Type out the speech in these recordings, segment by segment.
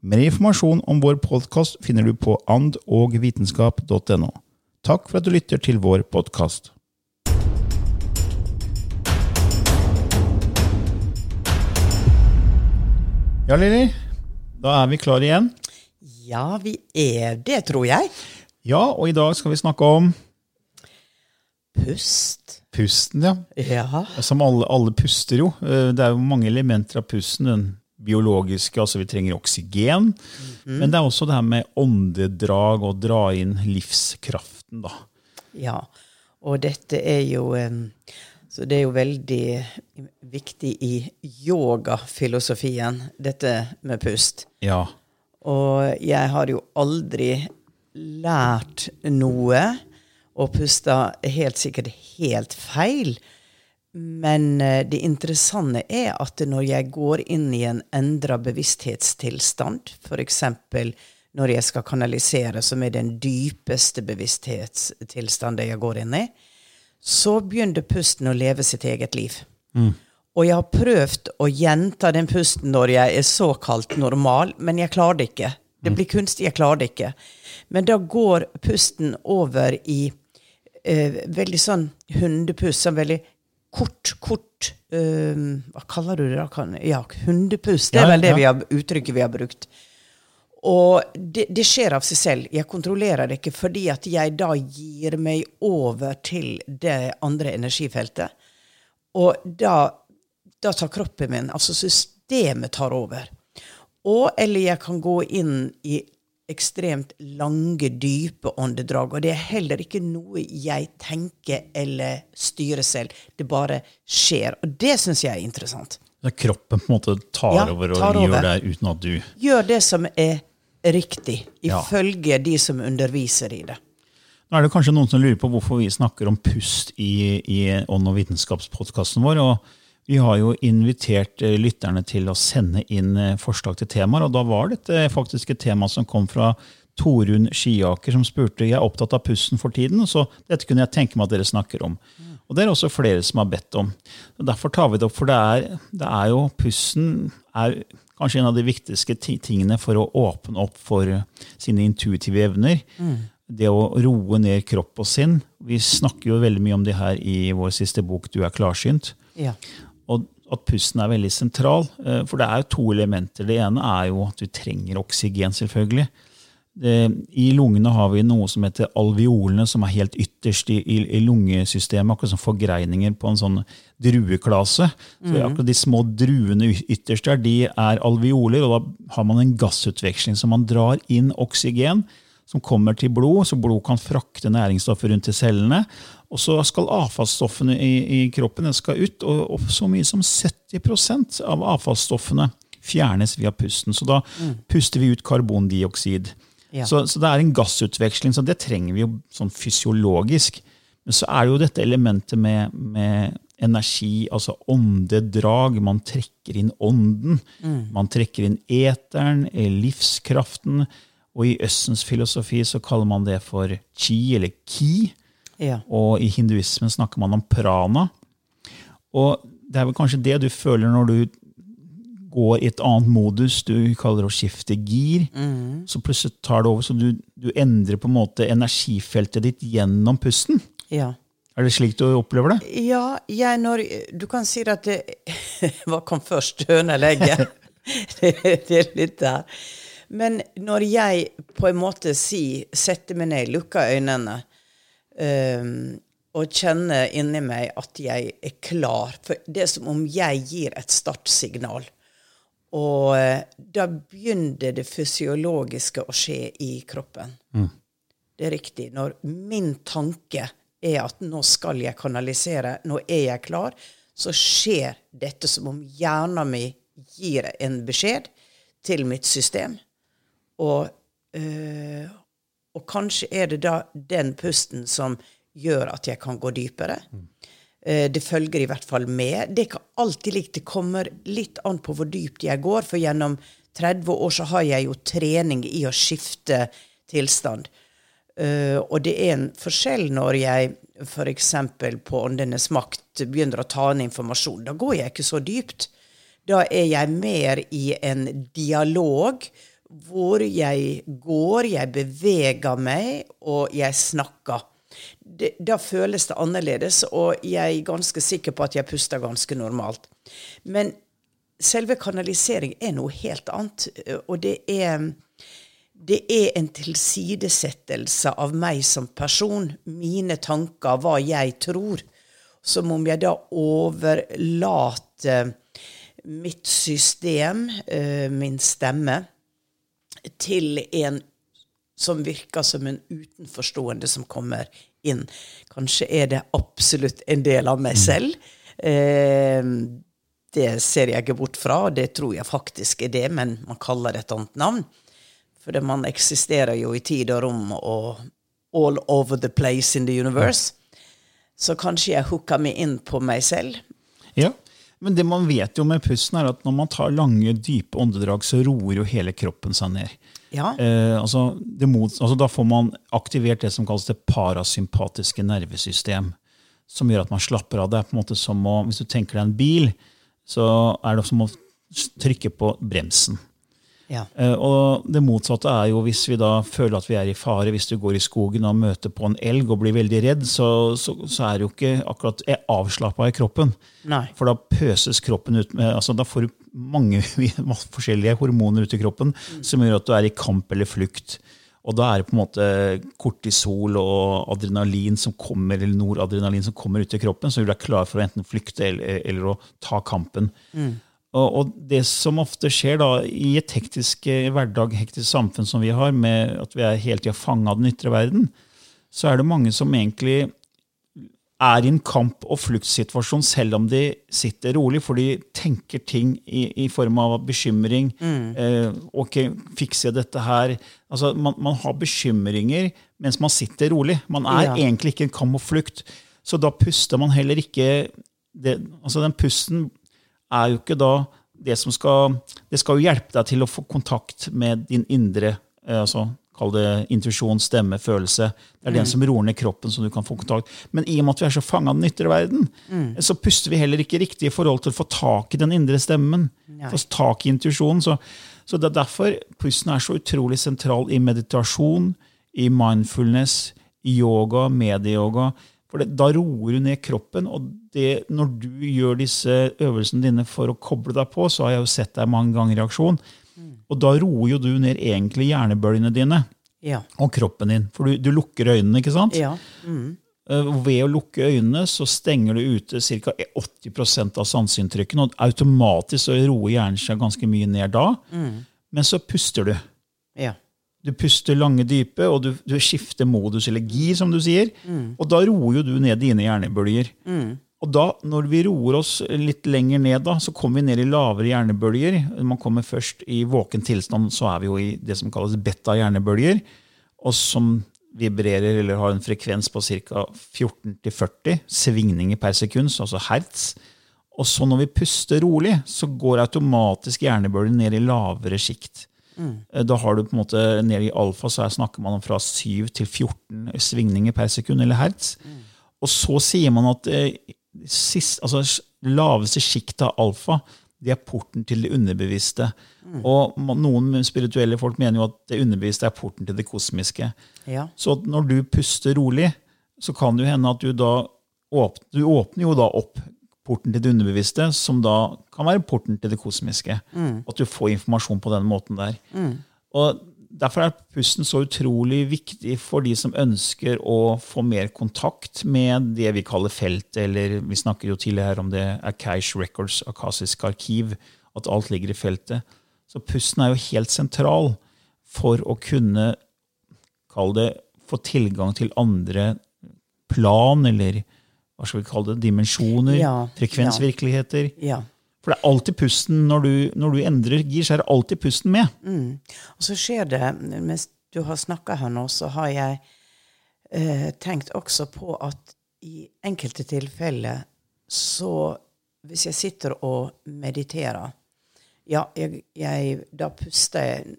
Mer informasjon om vår podkast finner du på andogvitenskap.no. Takk for at du lytter til vår podkast. Ja, Lilly. Da er vi klare igjen. Ja, vi er det, tror jeg. Ja, og i dag skal vi snakke om Pust. pusten, ja. Ja. Som alle, alle puster jo. Eh, Det er jo mange elementer av pusten. Biologiske, altså vi trenger oksygen. Men det er også det her med åndedrag og dra inn livskraften, da. ja. Og dette er jo Så det er jo veldig viktig i yogafilosofien, dette med pust. Ja. Og jeg har jo aldri lært noe og pusta helt sikkert helt feil. Men eh, det interessante er at når jeg går inn i en endra bevissthetstilstand, f.eks. når jeg skal kanalisere, som er den dypeste bevissthetstilstanden jeg går inn i, så begynner pusten å leve sitt eget liv. Og jeg har prøvd å gjenta den pusten når jeg er såkalt normal, men jeg klarer det ikke. Det blir kunstig, jeg klarer det ikke. Men da går pusten over i eh, veldig sånn hundepust, sånn veldig kort, kort um, Hva kaller du det da? Ja, hundepust. Det er vel det vi har, uttrykket vi har brukt. Og det, det skjer av seg selv. Jeg kontrollerer det ikke fordi at jeg da gir meg over til det andre energifeltet. Og da, da tar kroppen min, altså systemet, tar over. Og eller jeg kan gå inn i ekstremt lange, dype åndedrag. Og det er heller ikke noe jeg tenker eller styrer selv. Det bare skjer. Og det syns jeg er interessant. Det er kroppen på en måte tar Ja, over og tar gjør det uten at du Gjør det som er riktig, Ja. ifølge de som underviser i det. Nå er det kanskje noen som lurer på hvorfor vi snakker om pust i, i Ånd- og vitenskapspodkasten vår. og Vi har jo invitert eh, lytterne til å sende inn eh, forslag til temaer. og Da var dette faktisk et tema som kom fra Torunn Skiaker, som spurte jeg er opptatt av pusten for tiden, så dette kunne jeg tenke meg at dere snakker om. Og Det er også flere som har bedt om. Og Derfor tar vi det opp, for det er, det er jo pusten er kanskje en av de viktigste tingene for å åpne opp for sine intuitive evner det å roe ned kropp og sinn. Vi snakker jo veldig mye om det her i vår siste bok 'Du er klarsynt'. Ja. Og at pusten er veldig sentral. eh, For det er jo to elementer. Det ene er jo at du trenger oksygen, selvfølgelig. I lungene har vi noe som heter alveolene, som er helt ytterst i, i, i lungesystemet. Akkurat som forgreininger på en sånn drueklase. Så akkurat De små druene ytterst der, de er alveoler, og da har man en gassutveksling. Så man drar inn oksygen som kommer til blod, så blod kan frakte næringsstoffer rundt til cellene. Og så skal avfallsstoffene i, i kroppen skal ut, og, og så mye som 70% av avfallsstoffene fjernes via pusten. Så da puster vi ut karbondioksid. Ja. Så, så det er en gassutveksling, så det trenger vi jo sånn fysiologisk. Men så er det jo dette elementet med, med energi, altså åndedrag. Man trekker inn ånden. Man trekker inn eteren, eh, livskraften. Og i Østens filosofi så kaller man det for chi, eller ki. Ja. Og i hinduismen snakker man om prana. Og det er vel kanskje det du føler når du går i et annet modus, du kaller det å skifte gir. Så plutselig tar det over, så du, du endrer på en måte energifeltet ditt gjennom pusten. ja. Er det slik du opplever det? Ja, jeg når, du kan si at det, Hva kom først, høna eller egget? det, det er litt der. Men når jeg på en måte sier, setter meg ned, lukker øynene ehm, og kjenner inni meg at jeg er klar For det er som om jeg gir et startsignal. Og eh, da begynner det fysiologiske å skje i kroppen. Det er riktig. Når min tanke er at nå skal jeg kanalisere, nå er jeg klar, så skjer dette som om hjernen min gir en beskjed til mitt system. Og, øh, og kanskje er det da den pusten som gjør at jeg kan gå dypere. Eh, Det følger i hvert fall med. Det er ikke alltid likt. Det kommer litt an på hvor dypt jeg går, for gjennom 30 år så har jeg jo trening i å skifte tilstand. Eh, og det er en forskjell når jeg f.eks. på Åndenes makt begynner å ta inn informasjon. Da går jeg ikke så dypt. Da er jeg mer i en dialog hvor jeg går, jeg beveger meg, og jeg snakker. Det, da føles det annerledes, og jeg er ganske sikker på at jeg puster ganske normalt. Men selve kanalisering er noe helt annet, og det er det er en tilsidesettelse av meg som person, mine tanker, hva jeg tror. Som om jeg da overlater mitt system, eh, min stemme, til en som virker som en utenforstående som kommer inn. Kanskje er det absolutt en del av meg selv. Eh, det ser jeg ikke bort fra, og det tror jeg faktisk er det, men man kaller det et annet navn. For det, man eksisterer jo i tid og rom og all over the place in the universe. Så kanskje jeg hooka meg inn på meg selv. Ja, men det man vet jo med pusten, er at når man tar lange, dype åndedrag, så roer jo hele kroppen seg ned. Ja. Eh, altså, det mot, altså, da får man aktivert det som kalles det parasympatiske nervesystem. Som gjør at man slapper av. Det er på en måte som å, Hvis du tenker deg en bil, så er det som å trykke på bremsen. Ja. Eh, Og det motsatte er jo hvis vi da føler at vi er i fare, hvis du går i skogen og møter på en elg og blir veldig redd, så, så, så er du jo ikke akkurat avslappa i kroppen. Nei. For da pøses kroppen ut med altså Da får du mange forskjellige hormoner ut i kroppen som gjør at du er i kamp eller flukt. Og da er det på en måte kortisol og adrenalin som kommer, eller noradrenalin som kommer ut i kroppen, så du er klar for å enten flykte eller, eller å ta kampen. Og, og det som ofte skjer da, i et hektisk eh, hverdag, hektisk samfunn som vi har, med at vi er hele tida fanga av den ytre verden, så er det mange som egentlig er i en kamp- og fluktsituasjon selv om de sitter rolig, for de tenker ting i, i form av bekymring. Eh, ok, fikser jeg dette her? Altså, man, man har bekymringer mens man sitter rolig. Man er Ja. egentlig ikke i en kamp og flukt. Så da puster man heller ikke det, altså Den pusten er jo ikke da det som skal Det skal jo hjelpe deg til å få kontakt med din indre eh, altså Kall det intuisjon, stemme, følelse. Det er den som roer ned kroppen, så du kan få kontakt. Men i og med at vi er så fanga av den ytre verden, så puster vi heller ikke riktig i forhold til å få tak i den indre stemmen. Få tak i intuisjonen. Så, så det er derfor pusten er så utrolig sentral i meditasjon, i mindfulness, i yoga, medieyoga. For det, da roer du ned kroppen. Og det, når du gjør disse øvelsene dine for å koble deg på, så har jeg jo sett deg mange ganger i aksjon. Og da roer jo du ned egentlig hjernebølgene dine Ja. og kroppen din. For du, du lukker øynene, ikke sant? ja. Mm. Ved å lukke øynene så stenger du ute ca. 80 av sanseinntrykkene. Og automatisk så roer hjernen seg ganske mye ned da. Men så puster du. ja. Du puster lange, dype, og du, du skifter modus eller gir, som du sier. Og da roer jo du ned dine hjernebølger. Og da, når vi roer oss litt lenger ned, da, så kommer vi ned i lavere hjernebølger. Man kommer først i våken tilstand, så er vi jo i det som kalles beta-hjernebølger. Og som vibrerer eller har en frekvens på ca. 14-40 svingninger per sekund, altså hertz. Og så når vi puster rolig, så går automatisk hjernebølgen ned i lavere sjikt. Eh, Da har du på en måte nede i alfa så snakker man om fra 7 til 14 svingninger per sekund, eller hertz. Og så sier man at eh, sist, altså, laveste sjikt av alfa det er porten til det underbevisste. Og noen spirituelle folk mener jo at det underbevisste er porten til det kosmiske. Ja. Så når du puster rolig, så kan det hende at du da åpner, du åpner jo da opp porten til det underbevisste, som da kan være porten til det kosmiske. At du får informasjon på den måten der. Og Derfor er pusten så utrolig viktig for de som ønsker å få mer kontakt med det vi kaller feltet, eller vi snakker jo tidligere her om det Akash Records, akasisk arkiv, at alt ligger i feltet. Så pusten er jo helt sentral for å kunne kall det, få tilgang til andre plan, eller hva skal vi kalle det, dimensjoner, Ja, frekvensvirkeligheter. ja. For det er alltid pusten når du, når du endrer gir, så er det alltid pusten med. Og så skjer det, mens du har snakka her nå, så har jeg eh, tenkt også på at i enkelte tilfeller så Hvis jeg sitter og mediterer Ja, jeg, jeg, da puster jeg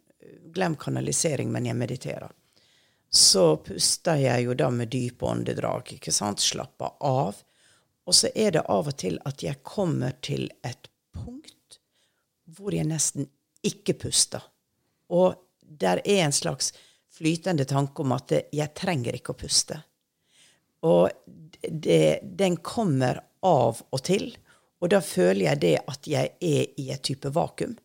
Glem kanalisering, men jeg mediterer. Så puster jeg jo da med dype åndedrag. ikke sant? Slapper av. Og så er det av og til at jeg kommer til et punkt hvor jeg nesten ikke puster. Og der er en slags flytende tanke om at jeg trenger ikke å puste. Og det, den kommer av og til, og da føler jeg det at jeg er i et type vakuum.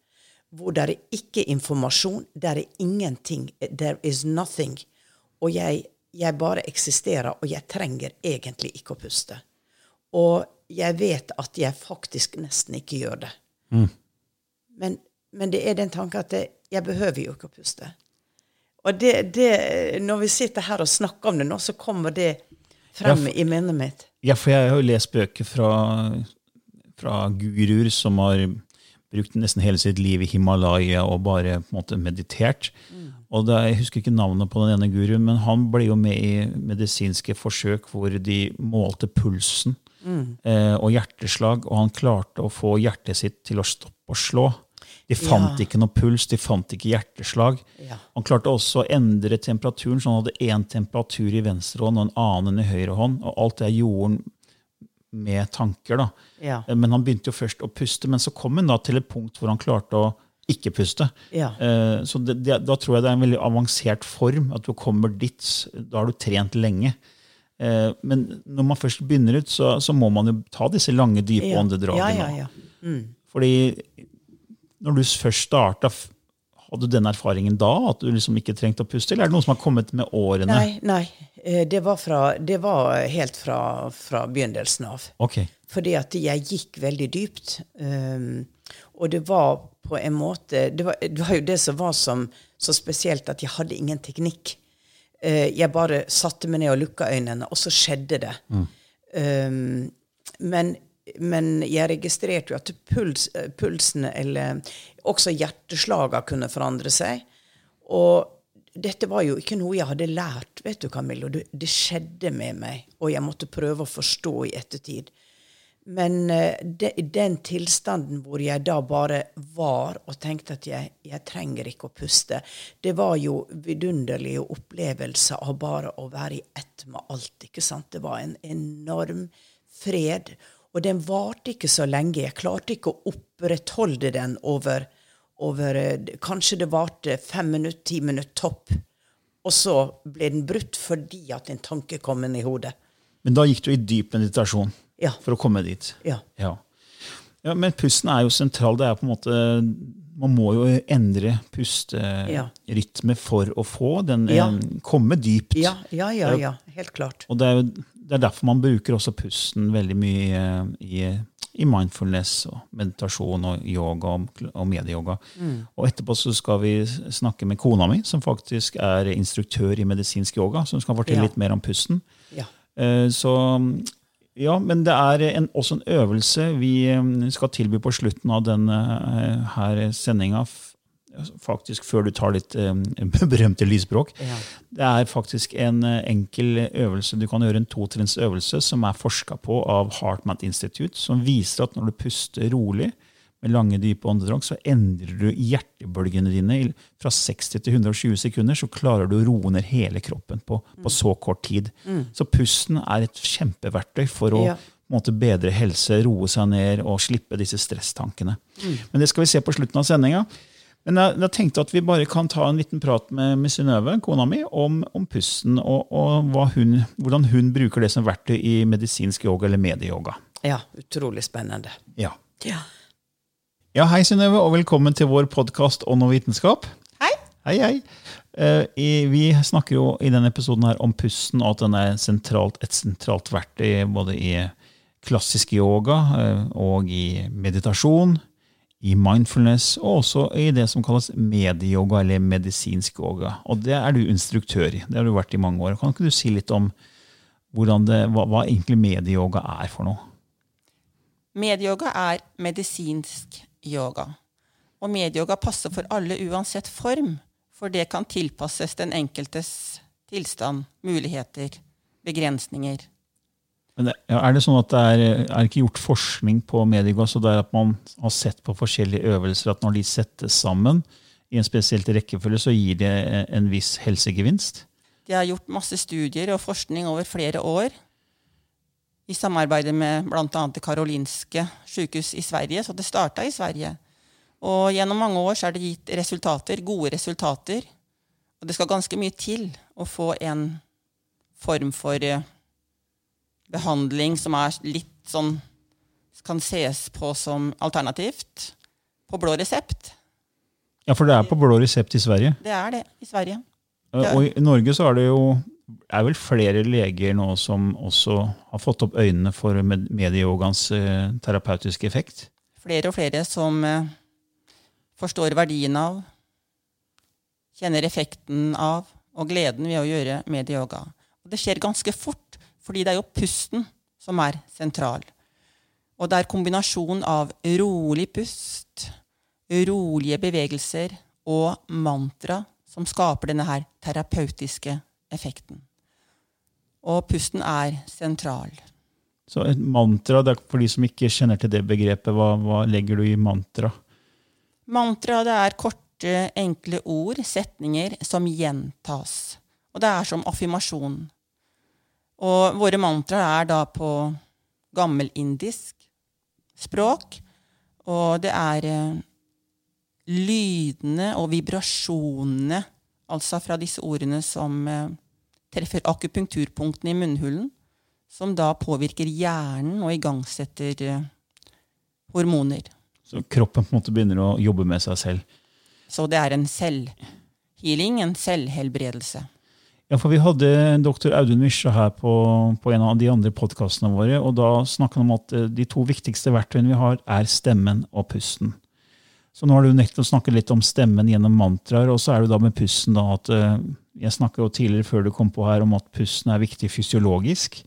Hvor det er ikke informasjon, der er ingenting. There is nothing. Og jeg, jeg bare eksisterer, og jeg trenger egentlig ikke å puste. Og jeg vet at jeg faktisk nesten ikke gjør det. Men, men det er den tanken at det, jeg behøver jo ikke å puste. Og det, det, når vi sitter her og snakker om det nå, så kommer det frem Ja, for- i minnet mitt. Ja, for jeg har jo lest bøker fra, fra guruer som har brukt nesten hele sitt liv i Himalaya og bare på en måte meditert. Og det, Jeg husker ikke navnet på den ene guruen, men han ble jo med i medisinske forsøk hvor de målte pulsen eh, og hjerteslag, og han klarte å få hjertet sitt til å stoppe å slå. De fant Ja. ikke noe puls, de fant ikke hjerteslag. Ja. Han klarte også å endre temperaturen, så han hadde én temperatur i venstre hånd og en annen i høyre hånd. Og alt det gjorde han med tanker. da. Ja. Eh, Men han begynte jo først å puste, men så kom han da til et punkt hvor han klarte å ikke puste. Ja. Eh, Så det, det, da tror jeg det er en veldig avansert form. At du kommer dit. Da har du trent lenge. Eh, Men når man først begynner ut, så, så må man jo ta disse lange, dype Ja. åndedragene. Ja, ja. Fordi når du først starta, hadde du den erfaringen da? At du liksom ikke trengte å puste? Eller er det noe som har kommet med årene? Nei, nei. Eh, Det var, fra, det var helt fra, fra begynnelsen av. Ok. Fordi at jeg gikk veldig dypt. Um, og det var på en måte det var, det var jo det som var som, så spesielt, at jeg hadde ingen teknikk. Uh, jeg bare satte meg ned og lukka øynene, og så skjedde det. Um, men, men jeg registrerte jo at puls, eh, pulsen, eller også hjerteslagene, kunne forandre seg. Og dette var jo ikke noe jeg hadde lært, vet du, Camillo. Det, det skjedde med meg, og jeg måtte prøve å forstå i ettertid. Men de, den tilstanden hvor jeg da bare var og tenkte at jeg, jeg trenger ikke å puste, det var jo vidunderlige opplevelser av bare å være i ett med alt. ikke sant? Det var en enorm fred. Og den varte ikke så lenge. Jeg klarte ikke å opprettholde den over, over eh, Kanskje det varte fem minutter, ti minutter topp. Og så ble den brutt fordi at en tanke kom inn i hodet. Men da gikk du i dyp meditasjon Ja. for å komme dit? Ja. Ja. ja, Men pusten er jo sentral. Det er på en måte, Man må jo endre Ja. pusterytme for å få den Ja. eh, komme dypt. Ja, ja, ja, ja. Helt klart. Og det er, jo, det er derfor man bruker også pusten veldig mye i, i mindfulness og meditasjon og yoga og, og medieyoga. Mm. Og etterpå så skal vi snakke med kona mi, som faktisk er instruktør i medisinsk yoga, som skal fortelle Ja. litt mer om pusten. Ja. Eh, Så ja, men det er en, også en øvelse vi eh, skal tilby på slutten av denne eh, her sendinga. Faktisk før du tar litt eh, berømte lysspråk. Ja. Det er faktisk en eh, enkel øvelse. Du kan gjøre en totrinnsøvelse som er forska på av HeartMath Institute, som viser at når du puster rolig med lange, dype åndedrag, så endrer du hjertebølgene dine fra 60 til 120 sekunder. Så klarer du å roe ned hele kroppen på, på så kort tid. Så pusten er et kjempeverktøy for å Ja. måte, bedre helse, roe seg ned og slippe disse stresstankene. Men det skal vi se på slutten av sendinga. Men jeg, jeg tenkte at vi bare kan ta en liten prat med, med Synnøve, kona mi, om, om pusten og, og hva hun, hvordan hun bruker det som verktøy i medisinsk yoga eller medieyoga. Ja, utrolig spennende. Ja. Ja. Ja, hei Synnøve, og velkommen til vår podkast Ånd og vitenskap. Hei. Hei, hei. Uh, i, vi snakker jo i denne episoden her om pusten, og at den er sentralt, et sentralt verktøy både i klassisk yoga uh, og i meditasjon, i mindfulness, og også i det som kalles medieyoga, eller medisinsk yoga. Og det er du instruktør i. Det har du vært i mange år. Kan ikke du si litt om det, hva, hva egentlig medieyoga er for noe? Medyoga er medisinsk yoga. Og medyoga passer for alle uansett form, for det kan tilpasses den enkeltes tilstand, muligheter, begrensninger. Men er det sånn at det er, er ikke gjort forskning på medieyoga, så det er at man har sett på forskjellige øvelser at når de settes sammen i en spesielt rekkefølge, så gir det en viss helsegevinst? De har gjort masse studier og forskning over flere år i samarbeid med bl.a. det karolinske sykehus i Sverige, så det starta i Sverige. Og gjennom mange år så er det gitt resultater, gode resultater. Og det skal ganske mye til å få en form for eh, behandling som er litt sånn Kan ses på som alternativt. På blå resept. Ja, for det er på blå resept i Sverige. Det er det i Sverige. Eh, Og i Norge så er det jo er vel flere leger nå som også har fått opp øynene for medieyogaens eh, terapeutiske effekt. flere og flere som eh, forstår verdien av, kjenner effekten av og gleden ved å gjøre medieyoga. Og det skjer ganske fort, fordi det er jo pusten som er sentral. Og det er kombinasjon av rolig pust, rolige bevegelser og mantra som skaper denne her terapeutiske effekten. Og pusten er sentral. Så et mantra, det er for de som ikke kjenner til det begrepet, hva, hva legger du i mantra? Mantra det er korte, enkle ord, setninger, som gjentas. Og det er som affirmasjon. Og våre mantraer er da på gammelindisk språk. Og det er eh, lydene og vibrasjonene, altså fra disse ordene, som eh, treffer akupunkturpunktene i munnhulen, som da påvirker hjernen og igangsetter eh, hormoner. Så kroppen på en måte begynner å jobbe med seg selv. Så det er en selvhealing, en selvhelbredelse. Ja, for Vi hadde dr. Audun Mysja her på, på en av de andre podkastene våre. og Da snakket han om at eh, de to viktigste verktøyene vi har, er stemmen og pusten. Så nå har du nettopp snakket litt om stemmen gjennom mantraer, og så er det da med pusten da at eh, Jeg snakka jo tidligere før du kom på her om at pusten er viktig fysiologisk.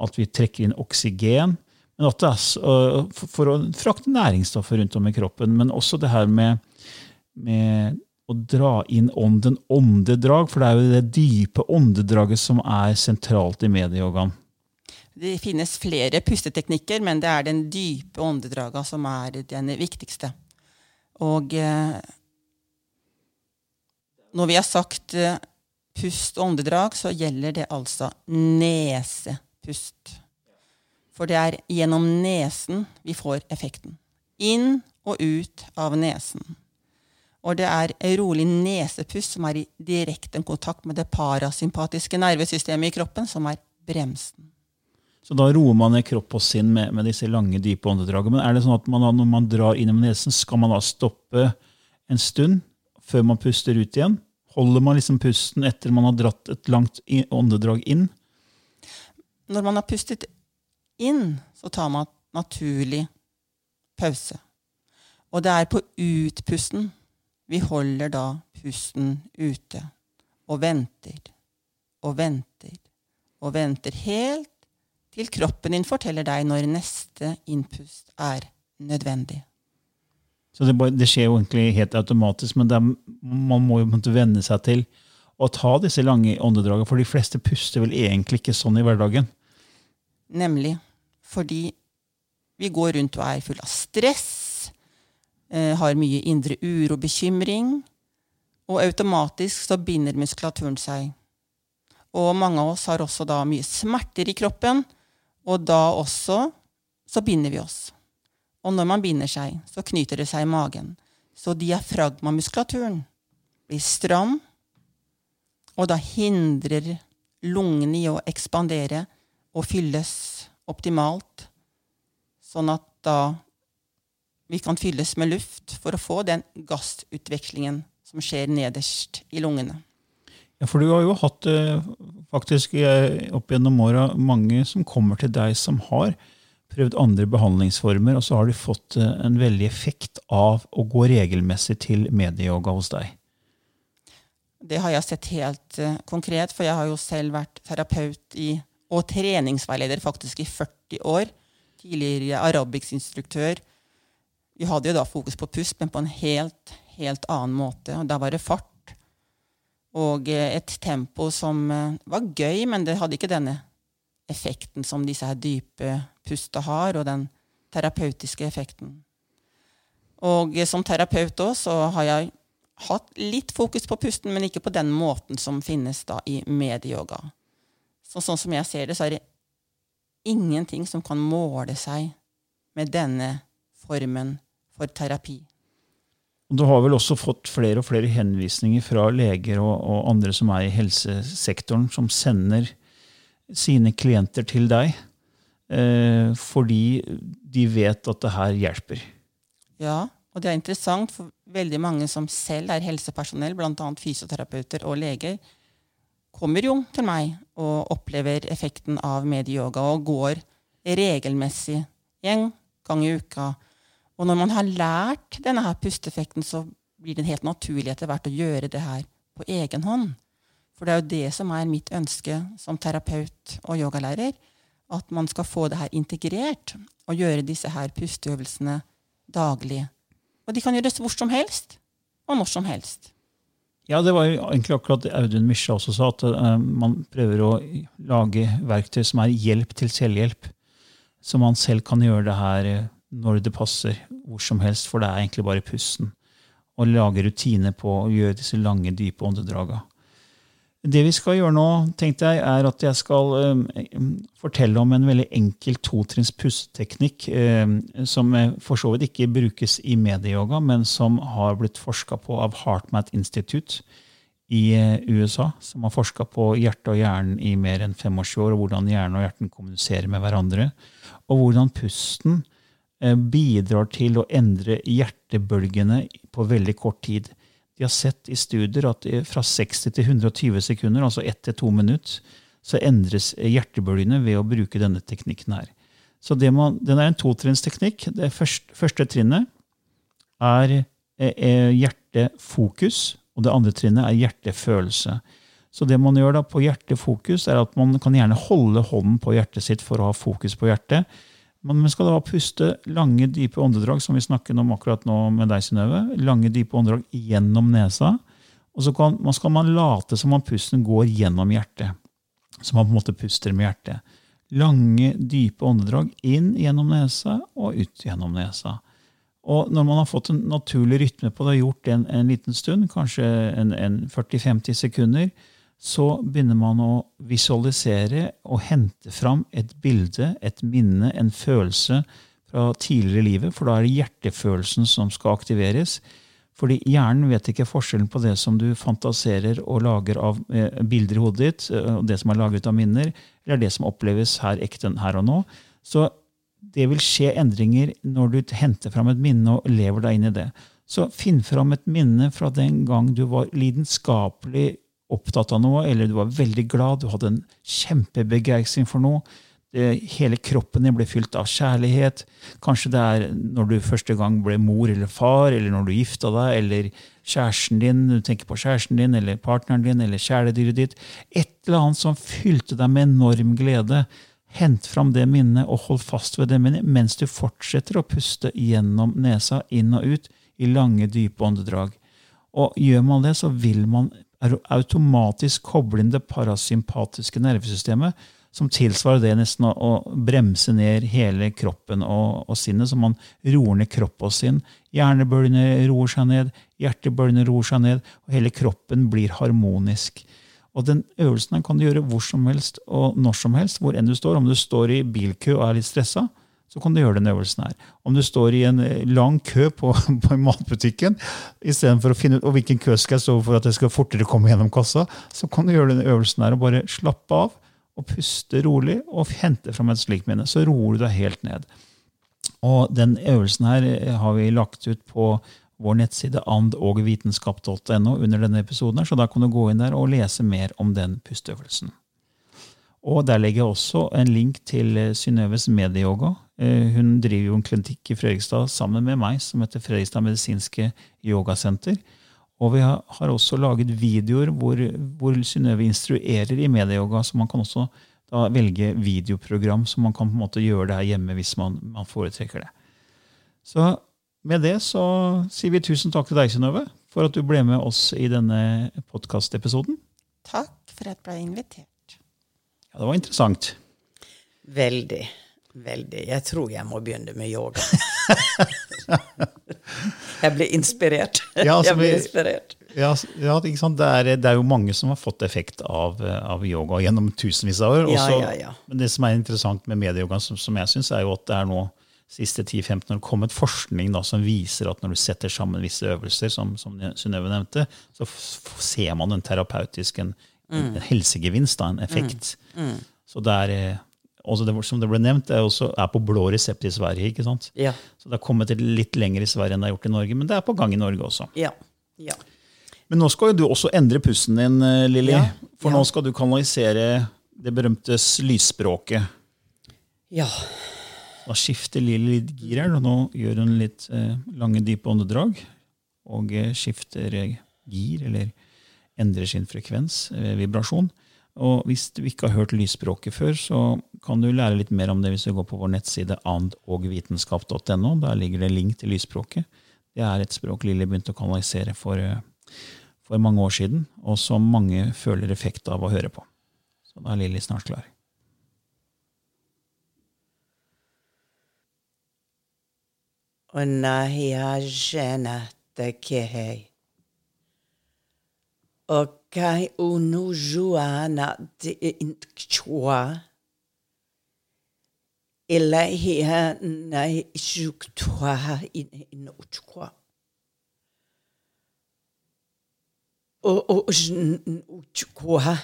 At vi trekker inn oksygen. Men at det er for- for å frakte næringsstoffer rundt om i kroppen. Men også det her med, med å dra inn ånden, åndedrag. For det er jo det dype åndedraget som er sentralt i medieyogaen. Det finnes flere pusteteknikker, men det er den dype åndedraga som er den viktigste. Og eh, når vi har sagt eh, pust og åndedrag, så gjelder det altså nesepust. For det er gjennom nesen vi får effekten. Inn og ut av nesen. Og det er rolig nesepust som er i direkte kontakt med det parasympatiske nervesystemet i kroppen, som er bremsen. Så da roer man ned kropp og sinn med, med disse lange, dype åndedragene. Men er det sånn at man, når man drar inn i nesen, skal man da stoppe en stund før man puster ut igjen? Holder man liksom pusten etter man har dratt et langt åndedrag inn? Når man har pustet inn, så tar man naturlig pause. Og det er på utpusten vi holder da pusten ute. Og venter og venter og venter helt til kroppen din forteller deg når neste innpust er nødvendig. Så det, bare, det skjer jo egentlig helt automatisk, men er, man må jo måtte venne seg til å ta disse lange åndedragene, for de fleste puster vel egentlig ikke sånn i hverdagen. Nemlig fordi vi går rundt og er full av stress, har mye indre uro og bekymring. Og automatisk så binder muskulaturen seg. Og mange av oss har også da mye smerter i kroppen, og da også så binder vi oss. Og når man binder seg, så knyter det seg i magen. Så diafragmamuskulaturen blir stram, og da hindrer lungene i å ekspandere og fylles optimalt, sånn at da vi kan fylles med luft for å få den gassutvekslingen som skjer nederst i lungene. Ja, For du har jo hatt eh, faktisk eh, opp gjennom åra mange som kommer til deg som har prøvd andre behandlingsformer, og så har de fått eh, en veldig effekt av å gå regelmessig til medieyoga hos deg. Det har jeg sett helt konkret, for jeg har jo selv vært terapeut i, og treningsveileder faktisk i 40 år. Tidligere aerobicsinstruktør. Vi hadde jo da fokus på pust, men på en helt, helt annen måte. Da var det fart. Og uh, et tempo som uh, var gøy, men det hadde ikke denne effekten som disse her dype pusta har, og den terapeutiske effekten. Og som terapeut òg så har jeg hatt litt fokus på pusten, men ikke på den måten som finnes da i medieyoga. Så, sånn som jeg ser det, så er det ingenting som kan måle seg med denne formen for terapi. Du har vel også fått flere og flere henvisninger fra leger og, og andre som er i helsesektoren, som sender sine klienter til deg eh, fordi de vet at det her hjelper. Ja, og det er interessant, for veldig mange som selv er helsepersonell, bl.a. fysioterapeuter og leger, kommer jo til meg og opplever effekten av medieyoga og går regelmessig en gang i uka. Og når man har lært denne her pusteeffekten, så blir det helt naturlig etter hvert å gjøre det her på egen hånd. For det er jo det som er mitt ønske som terapeut og yogalærer. At man skal få det her integrert og gjøre disse her pusteøvelsene daglig. Og de kan gjøres hvor som helst, og når som helst. Ja, det var jo egentlig akkurat det Audun Misja også sa, at uh, man prøver å lage verktøy som er hjelp til selvhjelp. Så man selv kan gjøre det her uh, når det passer, hvor som helst, for det er egentlig bare pusten. Og lage rutiner på å gjøre disse lange, dype åndedraga. Det vi skal gjøre nå, tenkte jeg, er at jeg skal uh, fortelle om en veldig enkel totrinns pusteteknikk uh, som for så vidt ikke brukes i medieyoga, men som har blitt forska på av HeartMath Institute i uh, USA. Som har forska på hjerte og hjernen i mer enn 25 år, og hvordan hjernen og hjerten kommuniserer med hverandre. Og hvordan pusten bidrar til å endre hjertebølgene på veldig kort tid. De har sett i studier at fra 60 til 120 sekunder, altså 1 til 2 minutter, så endres hjertebølgene ved å bruke denne teknikken her. Så man, Den er en totrinnsteknikk. Det første, første trinnet er, er hjertefokus, og det andre trinnet er hjertefølelse. Så det man gjør da på hjertefokus, er at man kan gjerne holde hånden på hjertet sitt for å ha fokus på hjertet. Men man skal da puste lange, dype åndedrag, som vi snakker om akkurat nå med deg, Synnøve. Lange, dype åndedrag gjennom nesa. Og så kan, skal man late som om pusten går gjennom hjertet. Så man på en måte puster med hjertet. Lange, dype åndedrag inn gjennom nesa og ut gjennom nesa. Og når man har fått en naturlig rytme på det, og gjort det en, en liten stund, kanskje en, en 40-50 sekunder, så begynner man å visualisere og hente fram et bilde, et minne, en følelse fra tidligere i livet. For da er det hjertefølelsen som skal aktiveres. Fordi hjernen vet ikke forskjellen på det som du fantaserer og lager av eh, bilder i hodet ditt, eh, det som er laget av minner, eller det som oppleves her ekte her og nå. Så det vil skje endringer når du henter fram et minne og lever deg inn i det. Så finn fram et minne fra den gang du var lidenskapelig opptatt av noe, eller du var veldig glad, du hadde en kjempebegeistring for noe. Det, hele kroppen din ble fylt av kjærlighet. Kanskje det er når du første gang ble mor eller far, eller når du gifta deg, eller kjæresten din, du tenker på kjæresten din, eller partneren din, eller kjæledyret ditt. Et eller annet som fylte deg med enorm glede. Hent fram det minnet og hold fast ved det minnet mens du fortsetter å puste gjennom nesa, inn og ut, i lange, dype åndedrag. Og gjør man det, så vil man automatisk koble inn det parasympatiske nervesystemet, som tilsvarer det nesten å, å bremse ned hele kroppen og, og, sinnet, så man roer ned kropp og sinn. Hjernebølgene roer seg ned, hjertebølgene roer seg ned, og hele kroppen blir harmonisk. Og den øvelsen kan du gjøre hvor som helst og når som helst, hvor enn du står. Om du står i bilkø og er litt stressa, så kan du gjøre den øvelsen her. Om du står i en eh, lang kø på, på matbutikken, istedenfor å finne ut hvilken kø skal jeg stå for at jeg skal fortere komme gjennom kassa, så kan du gjøre den øvelsen her og bare slappe av og puste rolig og hente fram et slikt minne. Så roer du deg helt ned. Og den øvelsen her eh, har vi lagt ut på vår nettside andogvitenskap.no under denne episoden, her, så da kan du gå inn der og lese mer om den pusteøvelsen. Og Der legger jeg også en link til eh, Synnøves medieyoga. Eh, hun driver jo en klinikk i Fredrikstad sammen med meg som heter Fredrikstad medisinske yogasenter. Og vi har, også laget videoer hvor, hvor Synnøve instruerer i medieyoga. Så man kan også da velge videoprogram, så man kan på en måte gjøre det her hjemme hvis man, man foretrekker det. Så med det så sier vi tusen takk til deg, Synnøve, for at du ble med oss i denne podkastepisoden. Takk for at jeg ble invitert. Ja, Det var interessant. Veldig. Veldig. Jeg tror jeg må begynne med yoga. jeg blir inspirert. Ja, altså, jeg blir inspirert. Ja, ja det, er, det, er, jo mange som har fått effekt av, av yoga gjennom tusenvis av år. Også, ja, men det som er interessant med medieyoga, som, som jeg syns, er jo at det er nå siste 10-15 år kommet forskning da, som viser at når du setter sammen visse øvelser, som, som Synnøve nevnte, så ser man en terapeutisk en, mm. en helsegevinst, da, en effekt. Mm. Mm. Så det er eh, det, som det ble nevnt, er, også, er på blå resept i Sverige. ikke sant? Ja. Så det har kommet litt lenger i Sverige enn det har gjort i Norge, men det er på gang i Norge også. Ja. Ja. Men nå skal jo du også endre pusten din, eh, Lilly. Ja. For nå skal du kanalisere det berømte lysspråket. Ja. Da skifter Lilly litt gir her. Nå gjør hun litt eh, lange, dype åndedrag. Og eh, skifter eh, gir, eller endrer sin frekvens, eh, vibrasjon. Og hvis du ikke har hørt lysspråket før, så kan du lære litt mer om det hvis du går på vår nettside andogvitenskap.no. Der ligger det link til lysspråket. Det er et språk Lilly begynte å kanalisere for, for, mange år siden, og som mange føler effekt av å høre på. Så da er Lilly snart klar. Og kai unu juana te chua ilahia na shuktua in in uchkwa o o uchkwa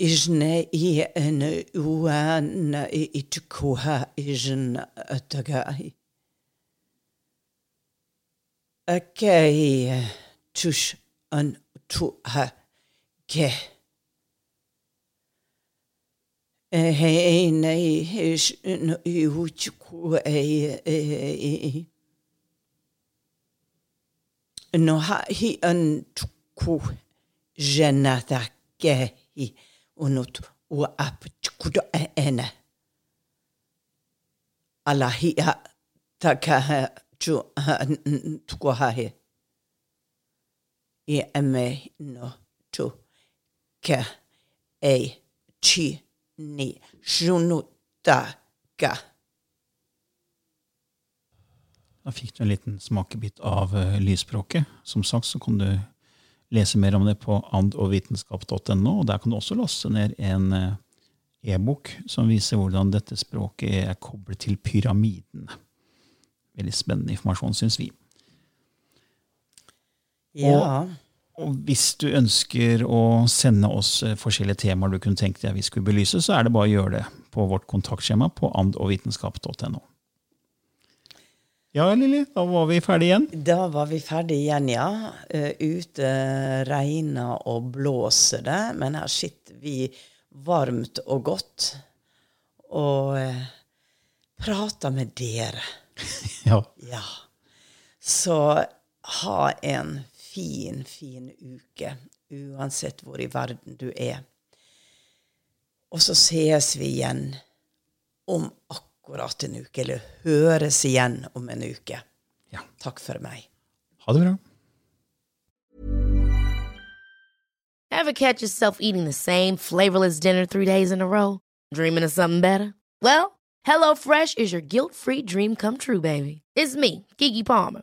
Isne i en uana i itukua isn atagai. Akei tush an tu ha ke. Hei nei hish no iuchku e no ha hi an tuku jenata ke hi unut u ap chukudo ene. Ala hi ha i eme tu ha e chi ni shunu ta ka. Da fikk du en liten smakebit av uh, lysspråket. Som sagt så kan du lese mer om det på andogvitenskap.no. og Der kan du også laste ned en uh, e-bok som viser hvordan dette språket er koblet til pyramidene. Veldig spennende informasjon, syns vi. Ja. Og, og, hvis du ønsker å sende oss eh, forskjellige temaer du kunne tenkt deg vi skulle belyse, så er det bare å gjøre det på vårt kontaktskjema på andogvitenskap.no. Ja, Lilly, da var vi ferdige igjen. Da var vi ferdige igjen, ja. Uh, ute regner og blåser det, men her sitter vi varmt og godt og uh, prater med dere. ja. ja. Så ha en fin, fin uke, uansett hvor i verden du er. Og så ses vi igjen om akkurat en uke, eller høres igjen om en uke. Ja. Takk for meg. Ha det bra. Ever catch yourself eating the same flavorless dinner three days in a row? Dreaming of something better? Well, HelloFresh is your guilt-free dream come true, baby. It's me, Kiki Palmer.